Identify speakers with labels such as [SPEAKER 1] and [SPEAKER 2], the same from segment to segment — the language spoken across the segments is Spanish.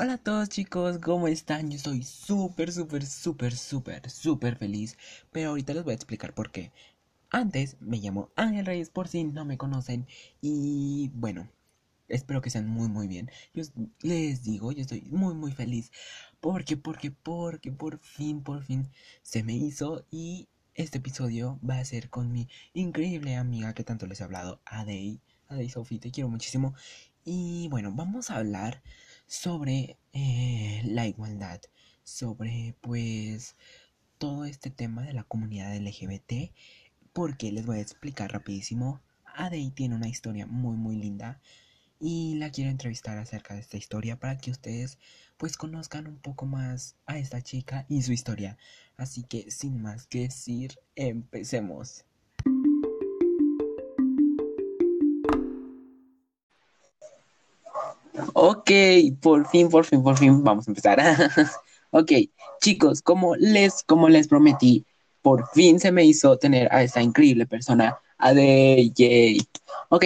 [SPEAKER 1] Hola a todos chicos, ¿cómo están? Yo estoy súper, súper, súper, súper, súper feliz, pero ahorita les voy a explicar por qué. Antes me llamo Ángel Reyes por si no me conocen y bueno, espero que sean muy, muy bien. Yo les digo, yo estoy muy, muy feliz porque, porque, porque por fin, por fin se me hizo y este episodio va a ser con mi increíble amiga que tanto les he hablado, Adey. Adey Sophie, te quiero muchísimo. Y bueno, vamos a hablar sobre eh, la igualdad, sobre pues todo este tema de la comunidad LGBT, porque les voy a explicar rapidísimo. Adey tiene una historia muy muy linda y la quiero entrevistar acerca de esta historia para que ustedes pues conozcan un poco más a esta chica y su historia. Así que sin más que decir, empecemos. Ok, por fin, por fin, por fin, vamos a empezar. ok, chicos, como les, como les prometí, por fin se me hizo tener a esta increíble persona, Adey. Yay. Ok,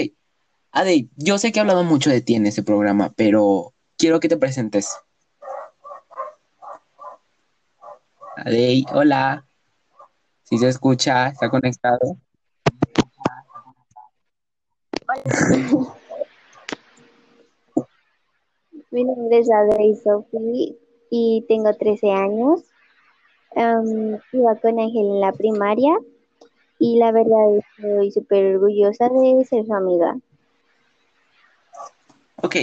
[SPEAKER 1] Adey, yo sé que he hablado mucho de ti en ese programa, pero quiero que te presentes. Adey, hola. Si se escucha, está conectado.
[SPEAKER 2] Hola. Mi nombre es Adrey Sophie y tengo 13 años. iba con Ángel en la primaria y la verdad estoy súper orgullosa de ser su amiga.
[SPEAKER 1] Ok,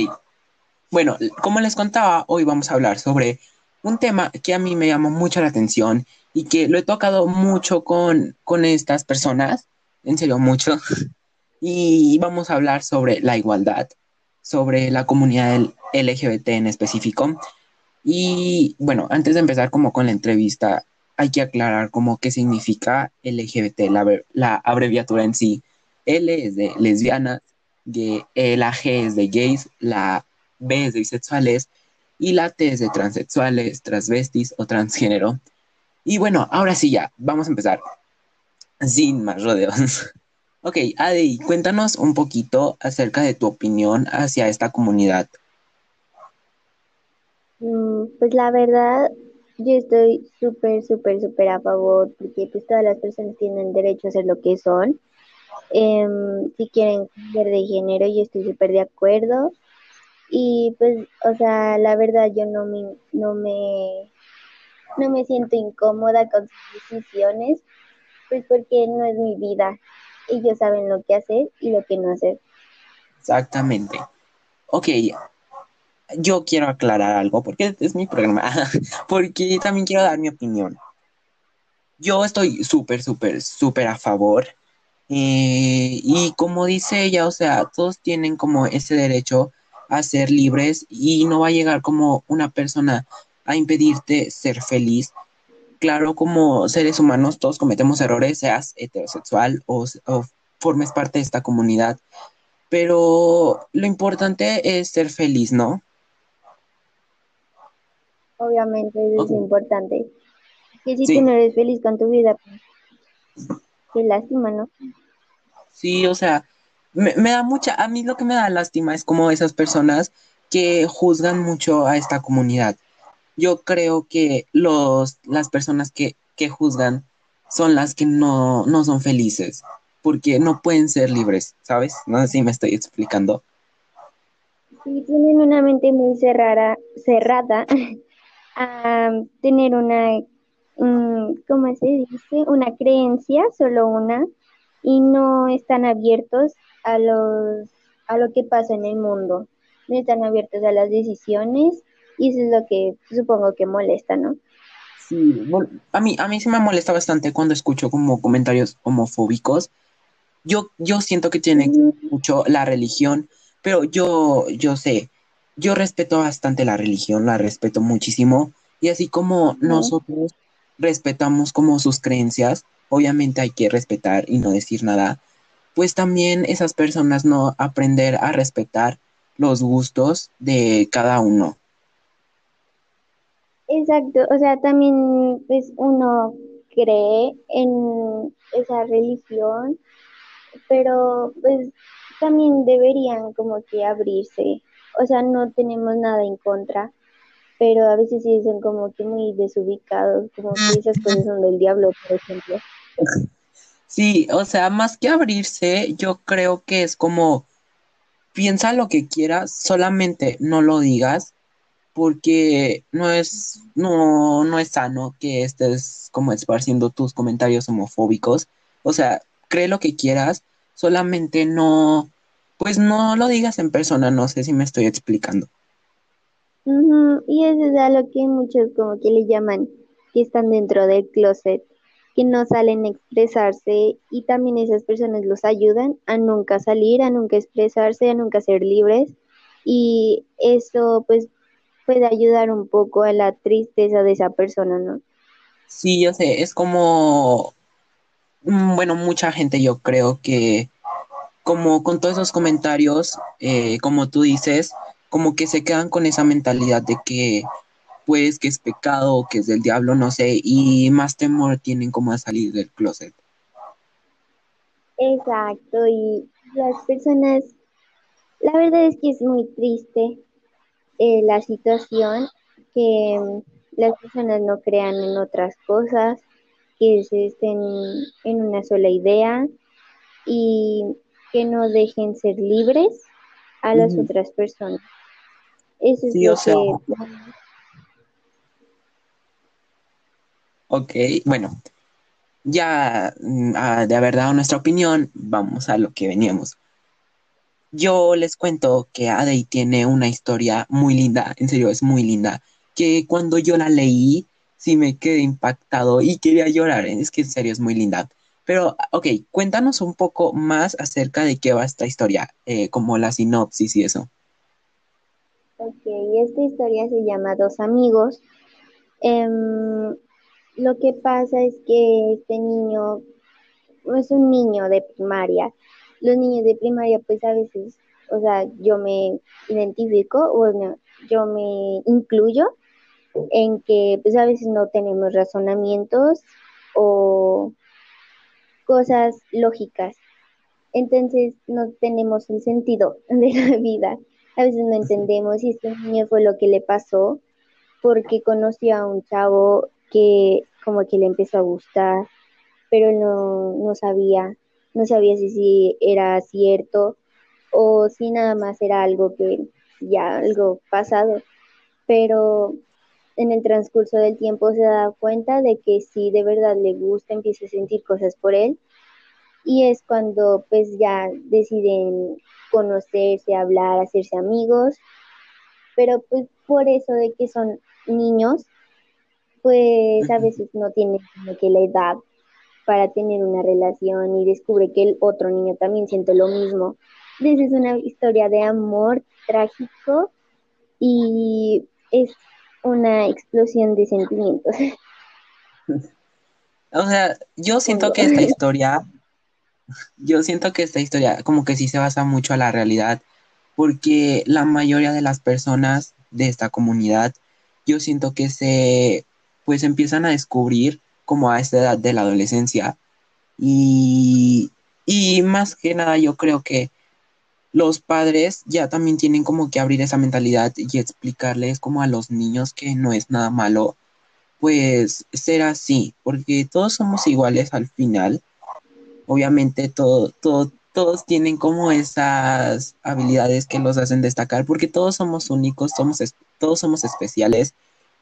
[SPEAKER 1] bueno, como les contaba, hoy vamos a hablar sobre un tema que a mí me llamó mucho la atención y que lo he tocado mucho con, con estas personas, en serio mucho, y vamos a hablar sobre la igualdad, sobre la comunidad LGBT en específico. Y bueno, antes de empezar como con la entrevista, hay que aclarar como qué significa LGBT, la, abreviatura en sí. L es de lesbianas, la G es de gays, la B es de bisexuales y la T es de transexuales, transvestis o transgénero. Y bueno, ahora sí ya, vamos a empezar. Sin más rodeos. Ok, Adi, cuéntanos un poquito acerca de tu opinión hacia esta comunidad.
[SPEAKER 2] Mm, pues la verdad, yo estoy súper, súper, súper a favor porque pues todas las personas tienen derecho a ser lo que son. Em, si quieren ser de género, yo estoy súper de acuerdo. Y pues, o sea, la verdad yo no me, no me, no me siento incómoda con sus decisiones, pues porque no es mi vida ellos saben lo que hacer y lo que no hacer.
[SPEAKER 1] Exactamente. Ok, yo quiero aclarar algo porque es mi programa, porque también quiero dar mi opinión. Yo estoy súper, súper, súper a favor. Eh, y como dice ella, o sea, todos tienen como ese derecho a ser libres y no va a llegar como una persona a impedirte ser feliz claro, como seres humanos todos cometemos errores, seas heterosexual o, formes parte de esta comunidad, pero lo importante es ser feliz, ¿no?
[SPEAKER 2] Obviamente es importante. Que si tú no eres feliz con tu vida, pues, qué lástima, ¿no?
[SPEAKER 1] Sí, o sea, me, me, da mucha, a mí lo que me da lástima es como esas personas que juzgan mucho a esta comunidad yo creo que los, las personas que, juzgan son las que no, son felices, porque no pueden ser libres, ¿sabes? No sé si me estoy explicando.
[SPEAKER 2] Sí, tienen una mente muy cerrada, cerrada a tener una, ¿cómo se dice? Una creencia, solo una, y no están abiertos a los a lo que pasa en el mundo, no están abiertos a las decisiones y eso es lo que supongo que molesta, ¿no?
[SPEAKER 1] Sí, bueno, a mí, a mí sí me molesta bastante cuando escucho como comentarios homofóbicos. Yo, yo siento que tiene mucho la religión, pero yo, yo sé, yo respeto bastante la religión, la respeto muchísimo, y así como nosotros respetamos como sus creencias, obviamente hay que respetar y no decir nada, pues también esas personas no aprender a respetar los gustos de cada uno.
[SPEAKER 2] Exacto, o sea, también pues uno cree en esa religión, pero pues también deberían como que abrirse, o sea, no tenemos nada en contra, pero a veces sí son como que muy desubicados, como que esas cosas son del diablo, por ejemplo.
[SPEAKER 1] Sí, o sea, más que abrirse, yo creo que es como piensa lo que quieras, solamente no lo digas, porque no es, no, no es sano que estés como esparciendo tus comentarios homofóbicos. O sea, cree lo que quieras, solamente no, pues no lo digas en persona, no sé si me estoy explicando.
[SPEAKER 2] Y eso es a lo que muchos como que le llaman que están dentro del closet, que no salen a expresarse y también esas personas los ayudan a nunca salir, a nunca expresarse, a nunca ser libres y eso pues puede ayudar un poco a la tristeza de esa persona, ¿no?
[SPEAKER 1] Sí, yo sé, es como, mm, bueno, mucha gente yo creo que como con todos esos comentarios, eh, como tú dices, como que se quedan con esa mentalidad de que pues que es pecado, que es del diablo, no sé, y más temor tienen como a salir del closet.
[SPEAKER 2] Exacto, y las personas, la verdad es que es muy triste eh, la situación, que las personas no crean en otras cosas, que se estén en una sola idea y que no dejen ser libres a las otras personas. Eso es lo que...
[SPEAKER 1] Ok, bueno, ya mm, ah, de haber dado nuestra opinión, vamos a lo que veníamos. Yo les cuento que Adey tiene una historia muy linda, en serio, es muy linda, que cuando yo la leí, sí me quedé impactado y quería llorar, es que en serio es muy linda. Pero, ok, cuéntanos un poco más acerca de qué va esta historia, eh, como la sinopsis y eso.
[SPEAKER 2] Ok, esta historia se llama Dos amigos. Em, lo que pasa es que este niño es un niño de primaria los niños de primaria pues a veces, o sea, yo me identifico, bueno, yo me incluyo en que pues a veces no tenemos razonamientos o cosas lógicas. Entonces no tenemos el sentido de la vida. A veces no entendemos si este niño fue lo que le pasó porque conoció a un chavo que como que le empezó a gustar, pero no, no sabía no sabía si, si era cierto o si nada más era algo que ya, algo pasado, pero en el transcurso del tiempo se da cuenta de que si de verdad le gusta, empieza a sentir cosas por él. Y es cuando pues ya deciden conocerse, hablar, hacerse amigos, pero pues por eso de que son niños, pues a veces no tienen como que la edad para tener una relación y descubre que el otro niño también siente lo mismo. Entonces es una historia de amor trágico y es una explosión de sentimientos.
[SPEAKER 1] O sea, yo siento que esta historia, yo siento que esta historia como que sí se basa mucho a la realidad, porque la mayoría de las personas de esta comunidad, yo siento que se, pues empiezan a descubrir como a esta edad de la adolescencia. Y, y más que nada yo creo que los padres ya también tienen como que abrir esa mentalidad y explicarles como a los niños que no es nada malo, pues ser así, porque todos somos iguales al final. Obviamente todo, todo, todos tienen como esas habilidades que los hacen destacar, porque todos somos únicos, somos, todos somos especiales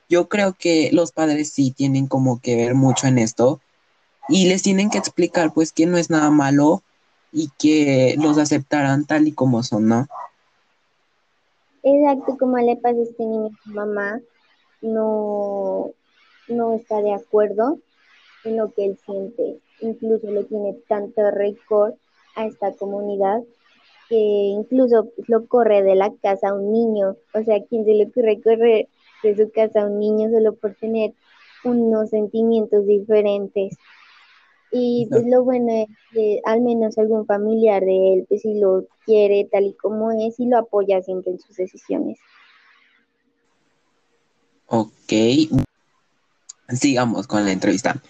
[SPEAKER 1] yo creo que los padres sí tienen como que ver mucho en esto y les tienen que explicar pues que no es nada malo y que los aceptarán tal y como son, ¿no?
[SPEAKER 2] Exacto, como le pasa a este niño, mamá no, no está de acuerdo en lo que él siente, incluso le tiene tanto récord a esta comunidad que incluso lo corre de la casa a un niño, o sea, ¿quién se le ocurre correr de su casa a un niño solo por tener unos sentimientos diferentes. Y pues lo bueno es que al menos algún familiar de él, pues si lo quiere tal y como es y lo apoya siempre en sus decisiones.
[SPEAKER 1] Ok, sigamos con la entrevista.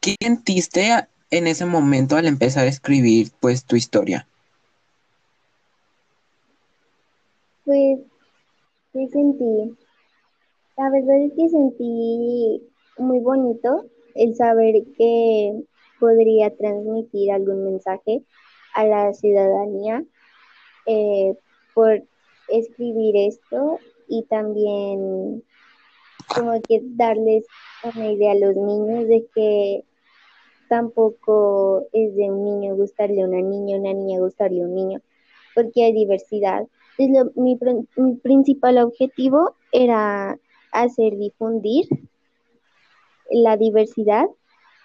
[SPEAKER 1] ¿Qué sentiste en ese momento al empezar a escribir pues tu historia?
[SPEAKER 2] Pues Sí sentí, la verdad es que sentí muy bonito el saber que podría transmitir algún mensaje a la ciudadanía eh, por escribir esto y también como que darles una idea a los niños de que tampoco es de un niño gustarle a una niña, una niña gustarle a un niño, porque hay diversidad. Entonces, mi, mi principal objetivo era hacer difundir la diversidad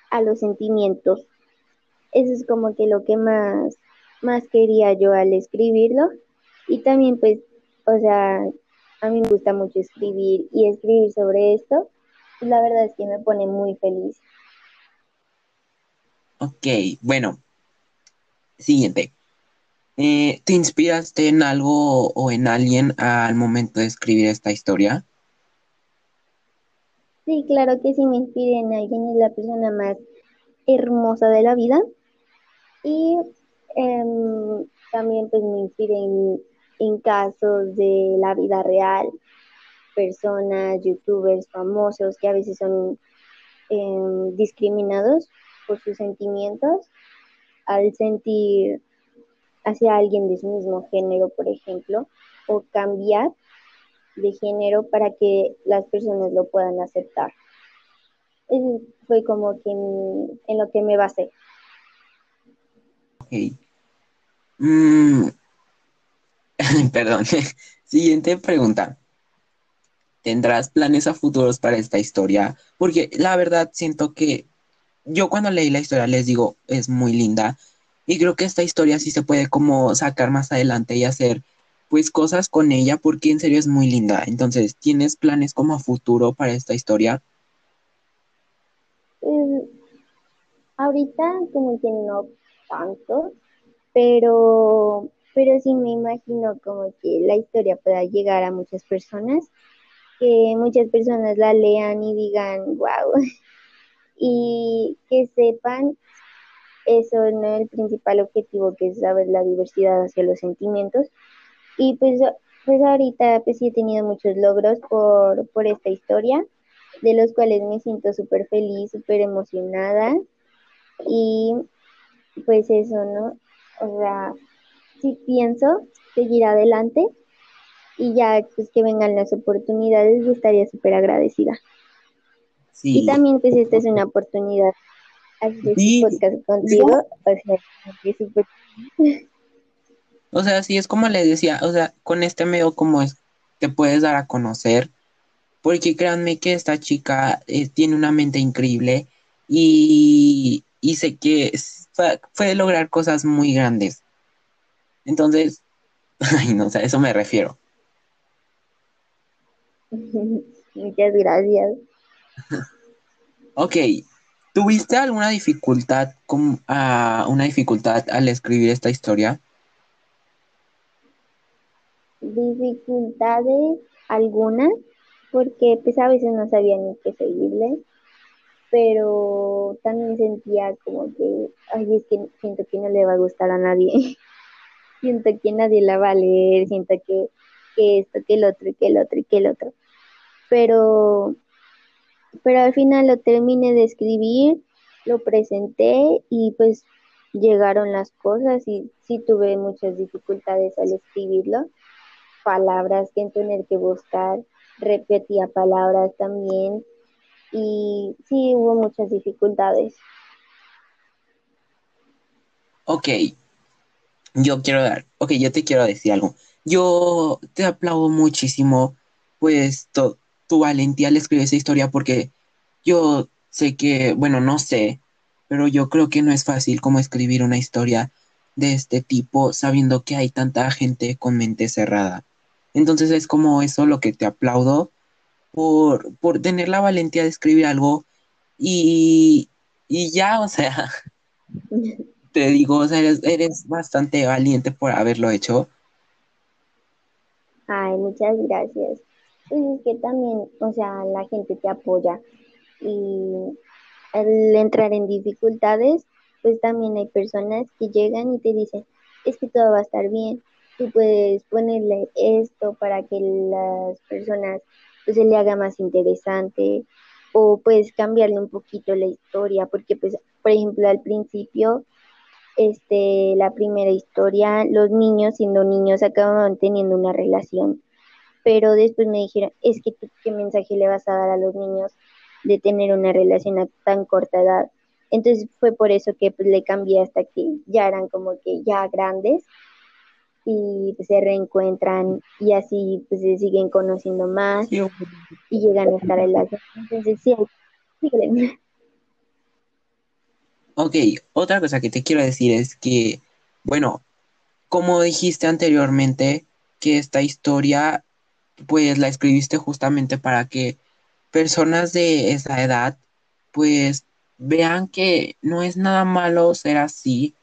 [SPEAKER 2] a los sentimientos. Eso es como que lo que más, más quería yo al escribirlo. Y también pues, o sea, a mí me gusta mucho escribir y escribir sobre esto, la verdad es que me pone muy feliz.
[SPEAKER 1] Ok, bueno. Siguiente. Eh, ¿Te inspiraste en algo o en alguien al momento de escribir esta historia?
[SPEAKER 2] Sí, claro que sí me inspiré en alguien, es la persona más hermosa de la vida. Y em, también pues me inspiré en, en casos de la vida real, personas, youtubers famosos que a veces son em, discriminados por sus sentimientos al sentir hacia alguien de su mismo género, por ejemplo, o cambiar de género para que las personas lo puedan aceptar. Eso fue como que en, lo que me basé.
[SPEAKER 1] Ok. Mm. Perdón. Siguiente pregunta. ¿Tendrás planes a futuros para esta historia? Porque la verdad siento que yo cuando leí la historia les digo, es muy linda. Y creo que esta historia sí se puede como sacar más adelante y hacer pues cosas con ella porque en serio es muy linda. Entonces, ¿tienes planes como futuro para esta historia?
[SPEAKER 2] Mm, ahorita como que no tanto, pero, pero sí me imagino como que la historia pueda llegar a muchas personas, que muchas personas la lean y digan, wow, y que sepan eso no es el principal objetivo que es saber la diversidad hacia los sentimientos, y pues, pues ahorita pues sí he tenido muchos logros por, por esta historia, de los cuales me siento súper feliz, súper emocionada. Y pues eso, ¿no? O sea, sí pienso seguir adelante y ya pues que vengan las oportunidades, estaría súper agradecida. Y también pues esta es una oportunidad hacer sí. podcast contigo, o sea, es súper
[SPEAKER 1] o sea, sí es como le decía, o sea, con este medio como es, te puedes dar a conocer, porque créanme que esta chica eh, tiene una mente increíble y, y sé que puede lograr cosas muy grandes. Entonces, ay, no, o sea, eso me refiero.
[SPEAKER 2] Muchas gracias.
[SPEAKER 1] ok, ¿tuviste alguna dificultad, con, uh, una dificultad al escribir esta historia?
[SPEAKER 2] Dificultades algunas, porque pues a veces no sabía ni qué seguirle, pero también sentía como que, ay, es que siento que no le va a gustar a nadie, siento que nadie la va a leer, siento que, esto, que el otro, que el otro, que el otro, pero, pero al final lo terminé de escribir, lo presenté y pues llegaron las cosas y sí tuve muchas dificultades al escribirlo, palabras que tener que buscar, repetía palabras también y sí hubo muchas dificultades.
[SPEAKER 1] Ok, yo quiero dar, ok, yo te quiero decir algo. Yo te aplaudo muchísimo, pues, tu valentía al escribir esa historia porque yo sé que, bueno, no sé, pero yo creo que no es fácil como escribir una historia de este tipo sabiendo que hay tanta gente con mente cerrada. Entonces es como eso lo que te aplaudo por, por tener la valentía de escribir algo y, y ya, o sea, te digo, o sea, eres, eres bastante valiente por haberlo hecho.
[SPEAKER 2] Ay, muchas gracias. Pues es que también, o sea, la gente te apoya y al entrar en dificultades, pues también hay personas que llegan y te dicen, es que todo va a estar bien, tú puedes ponerle esto para que las personas pues se le haga más interesante o puedes cambiarle un poquito la historia porque pues por ejemplo al principio este la primera historia los niños siendo niños acababan teniendo una relación pero después me dijeron es que qué mensaje le vas a dar a los niños de tener una relación a tan corta edad entonces fue por eso que pues, le cambié hasta que ya eran como que ya grandes y pues, se reencuentran y así pues se siguen conociendo más y llegan a estar en la Entonces sí, sígueme.
[SPEAKER 1] Ok, otra cosa que te quiero decir es que, bueno, como dijiste anteriormente, que esta historia pues la escribiste justamente para que personas de esa edad pues vean que no es nada malo ser así,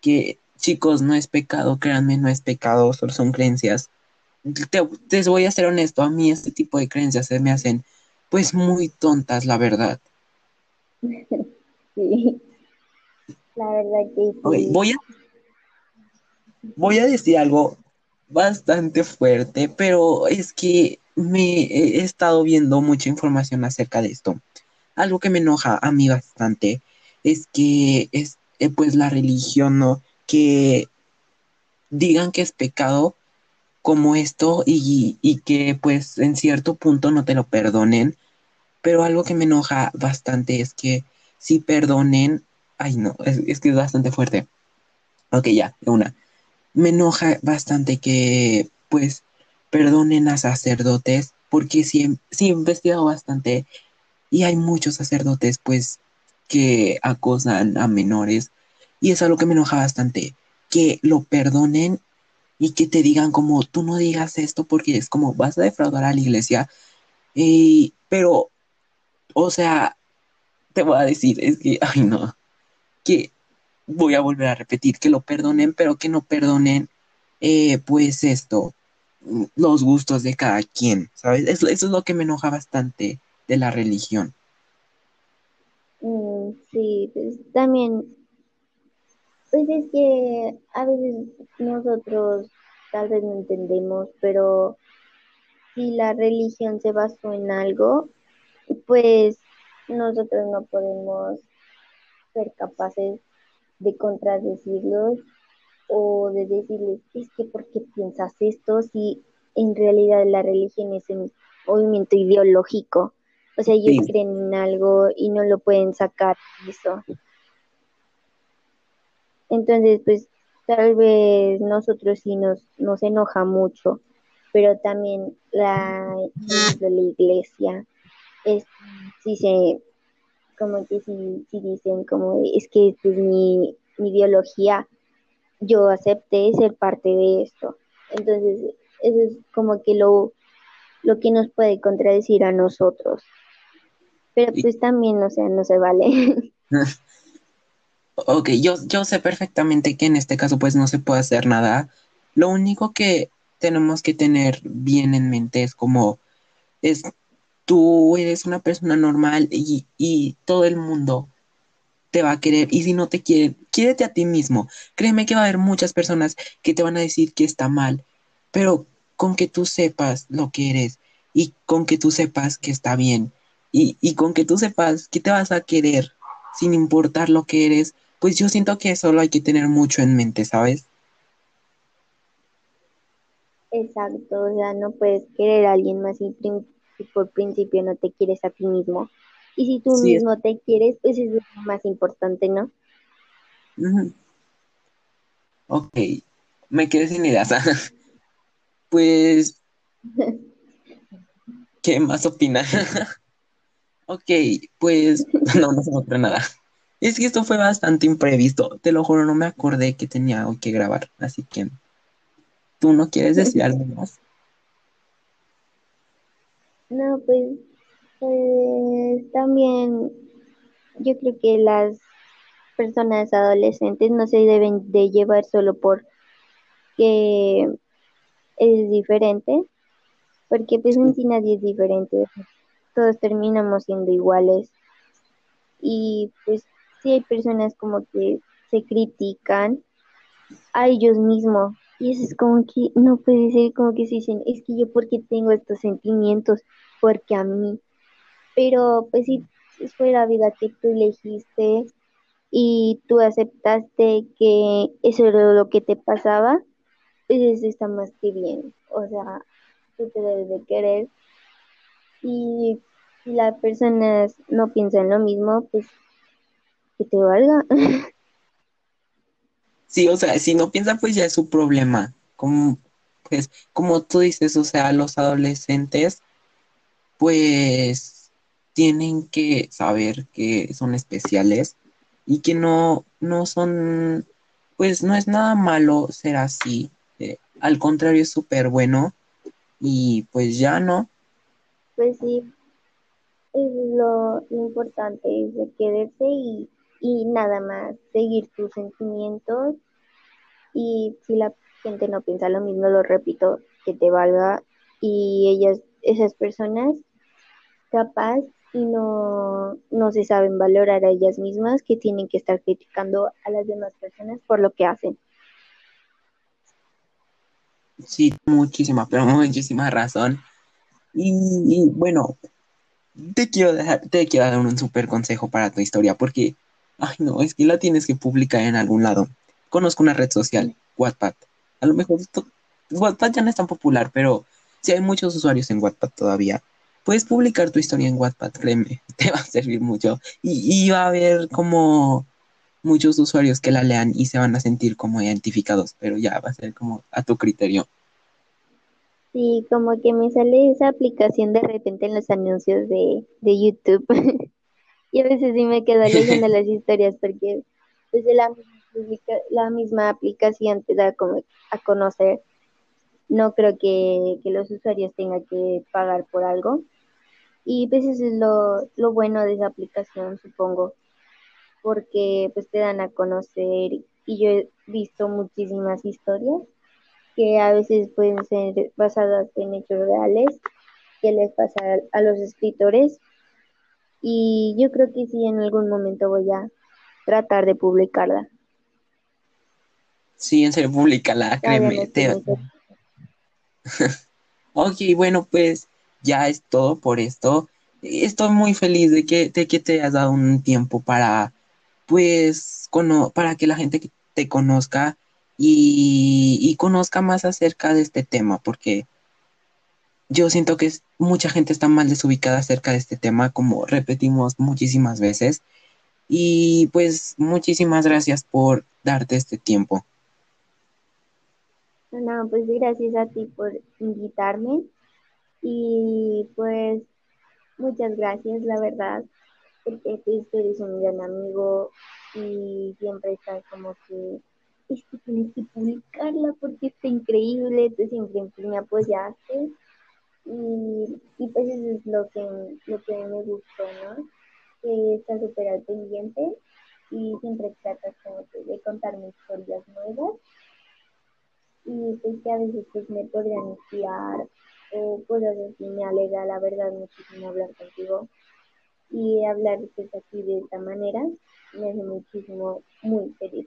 [SPEAKER 1] que chicos, no es pecado, créanme, no es pecado, solo son creencias. Te, les voy a ser honesto, a mí este tipo de creencias se me hacen pues muy tontas, la verdad.
[SPEAKER 2] Sí, la verdad que
[SPEAKER 1] sí. voy, a, voy a decir algo bastante fuerte, pero es que me he estado viendo mucha información acerca de esto algo que me enoja a mí bastante es que es eh, pues la religión, ¿no? Que digan que es pecado como esto y, y, que pues en cierto punto no te lo perdonen. Pero algo que me enoja bastante es que si perdonen, ay no, es, que es bastante fuerte. Ok, ya, una. Me enoja bastante que pues perdonen a sacerdotes porque sí, sí he investigado bastante y hay muchos sacerdotes, pues, que acosan a menores. Y es algo que me enoja bastante. Que lo perdonen y que te digan como, tú no digas esto porque es como, vas a defraudar a la iglesia. pero, o sea, te voy a decir, es que, ay no, que voy a volver a repetir, que lo perdonen, pero que no perdonen, eh, pues esto, los gustos de cada quien, ¿sabes? Eso, eso es lo que me enoja bastante de la religión.
[SPEAKER 2] Mm, sí, pues también, pues es que a veces nosotros tal vez no entendemos, pero si la religión se basó en algo, pues nosotros no podemos ser capaces de contradecirlos o de decirles, es que ¿por qué piensas esto si en realidad la religión es un movimiento ideológico? O sea, ellos creen en algo y no lo pueden sacar eso. Entonces, pues tal vez nosotros sí nos, nos enoja mucho, pero también la, la iglesia es, sí se, como que si, dicen como es que es mi, mi ideología, yo acepté ser parte de esto. Entonces, eso es como que lo, lo que nos puede contradecir a nosotros. Pero pues también, o sea, no se vale.
[SPEAKER 1] ok, yo, yo sé perfectamente que en este caso pues no se puede hacer nada. Lo único que tenemos que tener bien en mente es como es tú eres una persona normal y, y todo el mundo te va a querer y si no te quieren, quiérete a ti mismo. Créeme que va a haber muchas personas que te van a decir que está mal, pero con que tú sepas lo que eres y con que tú sepas que está bien y, con que tú sepas que te vas a querer sin importar lo que eres, pues yo siento que eso lo hay que tener mucho en mente, ¿sabes?
[SPEAKER 2] Exacto, o sea, no puedes querer a alguien más y, por principio no te quieres a ti mismo. Y si tú mismo te quieres, pues es lo más importante, ¿no?
[SPEAKER 1] Ok, me quedé sin ideas. pues, ¿qué más opinas? Ok, pues no, no se me ocurre nada. Es que esto fue bastante imprevisto. Te lo juro, no me acordé que tenía que grabar. Así que, ¿tú no quieres decir algo más?
[SPEAKER 2] No, pues, pues también yo creo que las personas adolescentes no se deben de llevar solo por que es diferente, porque pues en sí nadie es diferente todos terminamos siendo iguales. Y pues sí hay personas como que se critican a ellos mismos Y eso es como que no puede ser como que se dicen, es que yo porque tengo estos sentimientos, porque a mí. Pero pues si fue la vida que tú elegiste y tú aceptaste que eso era lo que te pasaba, pues eso está más que bien. O sea, tú te debes de querer. Y si las personas no piensan lo mismo, pues que te valga.
[SPEAKER 1] Sí, o sea, si no piensa, pues ya es su problema. Como, pues, como tú dices, o sea, los adolescentes, pues, tienen que saber que son especiales y que no, no son, pues, no es nada malo ser así. Eh, al contrario, es súper bueno y pues ya no.
[SPEAKER 2] Pues sí, es lo, lo importante, es de quererse y y nada más seguir tus sentimientos y si la gente no piensa lo mismo, lo repito, que te valga y ellas, esas personas capaz y no, no se saben valorar a ellas mismas que tienen que estar criticando a las demás personas por lo que hacen.
[SPEAKER 1] Sí, muchísima, pero muchísima razón. Y, bueno, te quiero dejar, te quiero dar un súper consejo para tu historia, porque Ay, no, es que la tienes que publicar en algún lado. Conozco una red social, Wattpad. A lo mejor Wattpad ya no es tan popular, pero si hay muchos usuarios en Wattpad todavía, puedes publicar tu historia en Wattpad, créeme, te va a servir mucho. Y, y va a haber como muchos usuarios que la lean y se van a sentir como identificados, pero ya va a ser como a tu criterio.
[SPEAKER 2] Sí, como que me sale esa aplicación de repente en los anuncios de, de YouTube. y a veces sí me quedo leyendo las historias porque pues la, la misma aplicación te da como a conocer. No creo que, los usuarios tengan que pagar por algo. Y pues eso es lo, lo bueno de esa aplicación, supongo, porque pues te dan a conocer y yo he visto muchísimas historias que a veces pueden ser basadas en hechos reales que les pasa a los escritores y yo creo que sí, en algún momento voy a tratar de publicarla.
[SPEAKER 1] Sí, en serio, publicala, créeme. ok, bueno, pues ya es todo por esto. Estoy muy feliz de que, de que te hayas dado un tiempo para, pues, para que la gente te conozca y, y conozca más acerca de este tema, porque yo siento que mucha gente está mal desubicada acerca de este tema, como repetimos muchísimas veces. Y pues muchísimas gracias por darte este tiempo.
[SPEAKER 2] No, pues gracias a ti por invitarme y pues muchas gracias, la verdad, porque tú eres un gran amigo y siempre estás como que es que tienes que publicarla porque está increíble, tú siempre me apoyaste y, pues eso es lo que, lo que me gustó, ¿no? Que está súper al pendiente y siempre tratas como de contarme historias nuevas y pues que a veces pues me podrían inspirar o cosas así, me alegra la verdad muchísimo hablar contigo y hablar pues así de esta manera me hace muchísimo, muy feliz.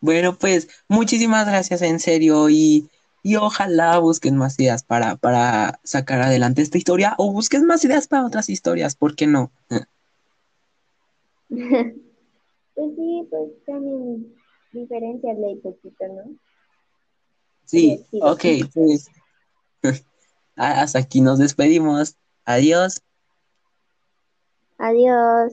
[SPEAKER 1] Bueno, pues muchísimas gracias en serio y y ojalá busquen más ideas para, para sacar adelante esta historia o busquen más ideas para otras historias, ¿por qué no?
[SPEAKER 2] pues sí, pues también diferencias un poquito, ¿no?
[SPEAKER 1] Sí, ok, pues hasta aquí nos despedimos. Adiós.
[SPEAKER 2] Adiós.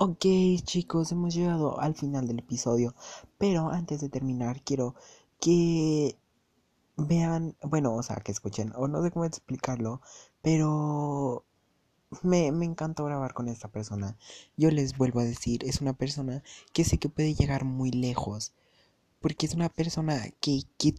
[SPEAKER 1] Ok chicos, hemos llegado al final del episodio, pero antes de terminar quiero que vean, bueno, o sea, que escuchen, o no sé cómo explicarlo, pero me, me encantó grabar con esta persona. Yo les vuelvo a decir, es una persona que sé que puede llegar muy lejos, porque es una persona que, que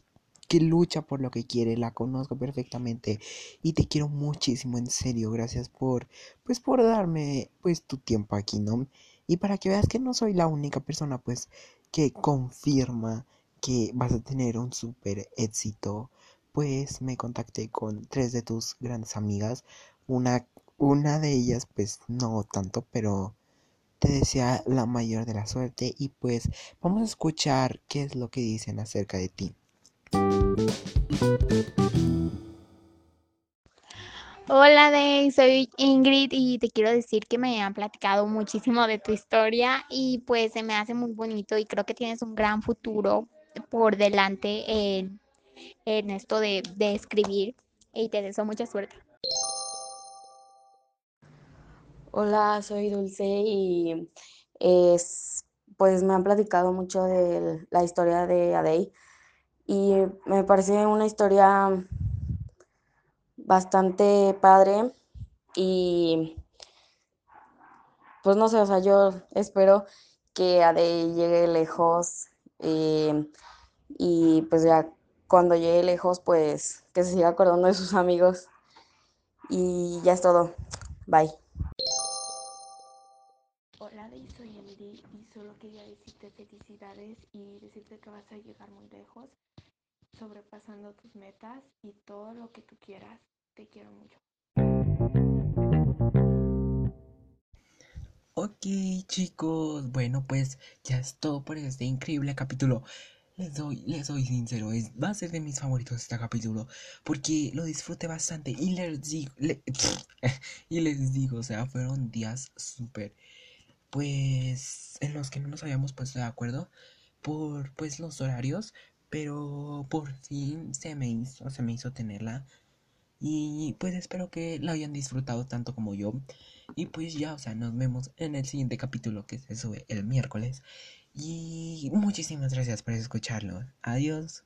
[SPEAKER 1] que lucha por lo que quiere, la conozco perfectamente y te quiero muchísimo, en serio, gracias por, pues por darme, pues tu tiempo aquí, ¿no? Y para que veas que no soy la única persona, pues, que confirma que vas a tener un súper éxito, pues me contacté con tres de tus grandes amigas, una una de ellas pues no tanto, pero te desea la mayor de la suerte y pues vamos a escuchar qué es lo que dicen acerca de ti.
[SPEAKER 3] Hola, Day, soy Ingrid y te quiero decir que me han platicado muchísimo de tu historia y pues se me hace muy bonito y creo que tienes un gran futuro por delante en, en esto de, de escribir y te deseo mucha suerte.
[SPEAKER 4] Hola, soy Dulce y es, pues me han platicado mucho de la historia de Adey y me parece una historia bastante padre y pues no sé, o sea, yo espero que Adey llegue lejos eh, y pues ya cuando llegue lejos pues que se siga acordando de sus amigos y ya es todo. Bye.
[SPEAKER 5] Hola, soy Emily y solo quería decirte felicidades y decirte que vas a llegar muy lejos, sobrepasando tus metas y todo lo que tú quieras. Te quiero mucho.
[SPEAKER 1] Ok chicos, bueno pues ya es todo por este increíble capítulo. Les doy, les soy sincero, es, va a ser de mis favoritos este capítulo porque lo disfruté bastante y les digo, y les digo, o sea, fueron días súper, pues, en los que no nos habíamos puesto de acuerdo por, pues, los horarios, pero por fin se me hizo, se me hizo tenerla y pues espero que la hayan disfrutado tanto como yo. Y pues ya, o sea, nos vemos en el siguiente capítulo que se sube el miércoles. Y muchísimas gracias por escucharlo. Adiós.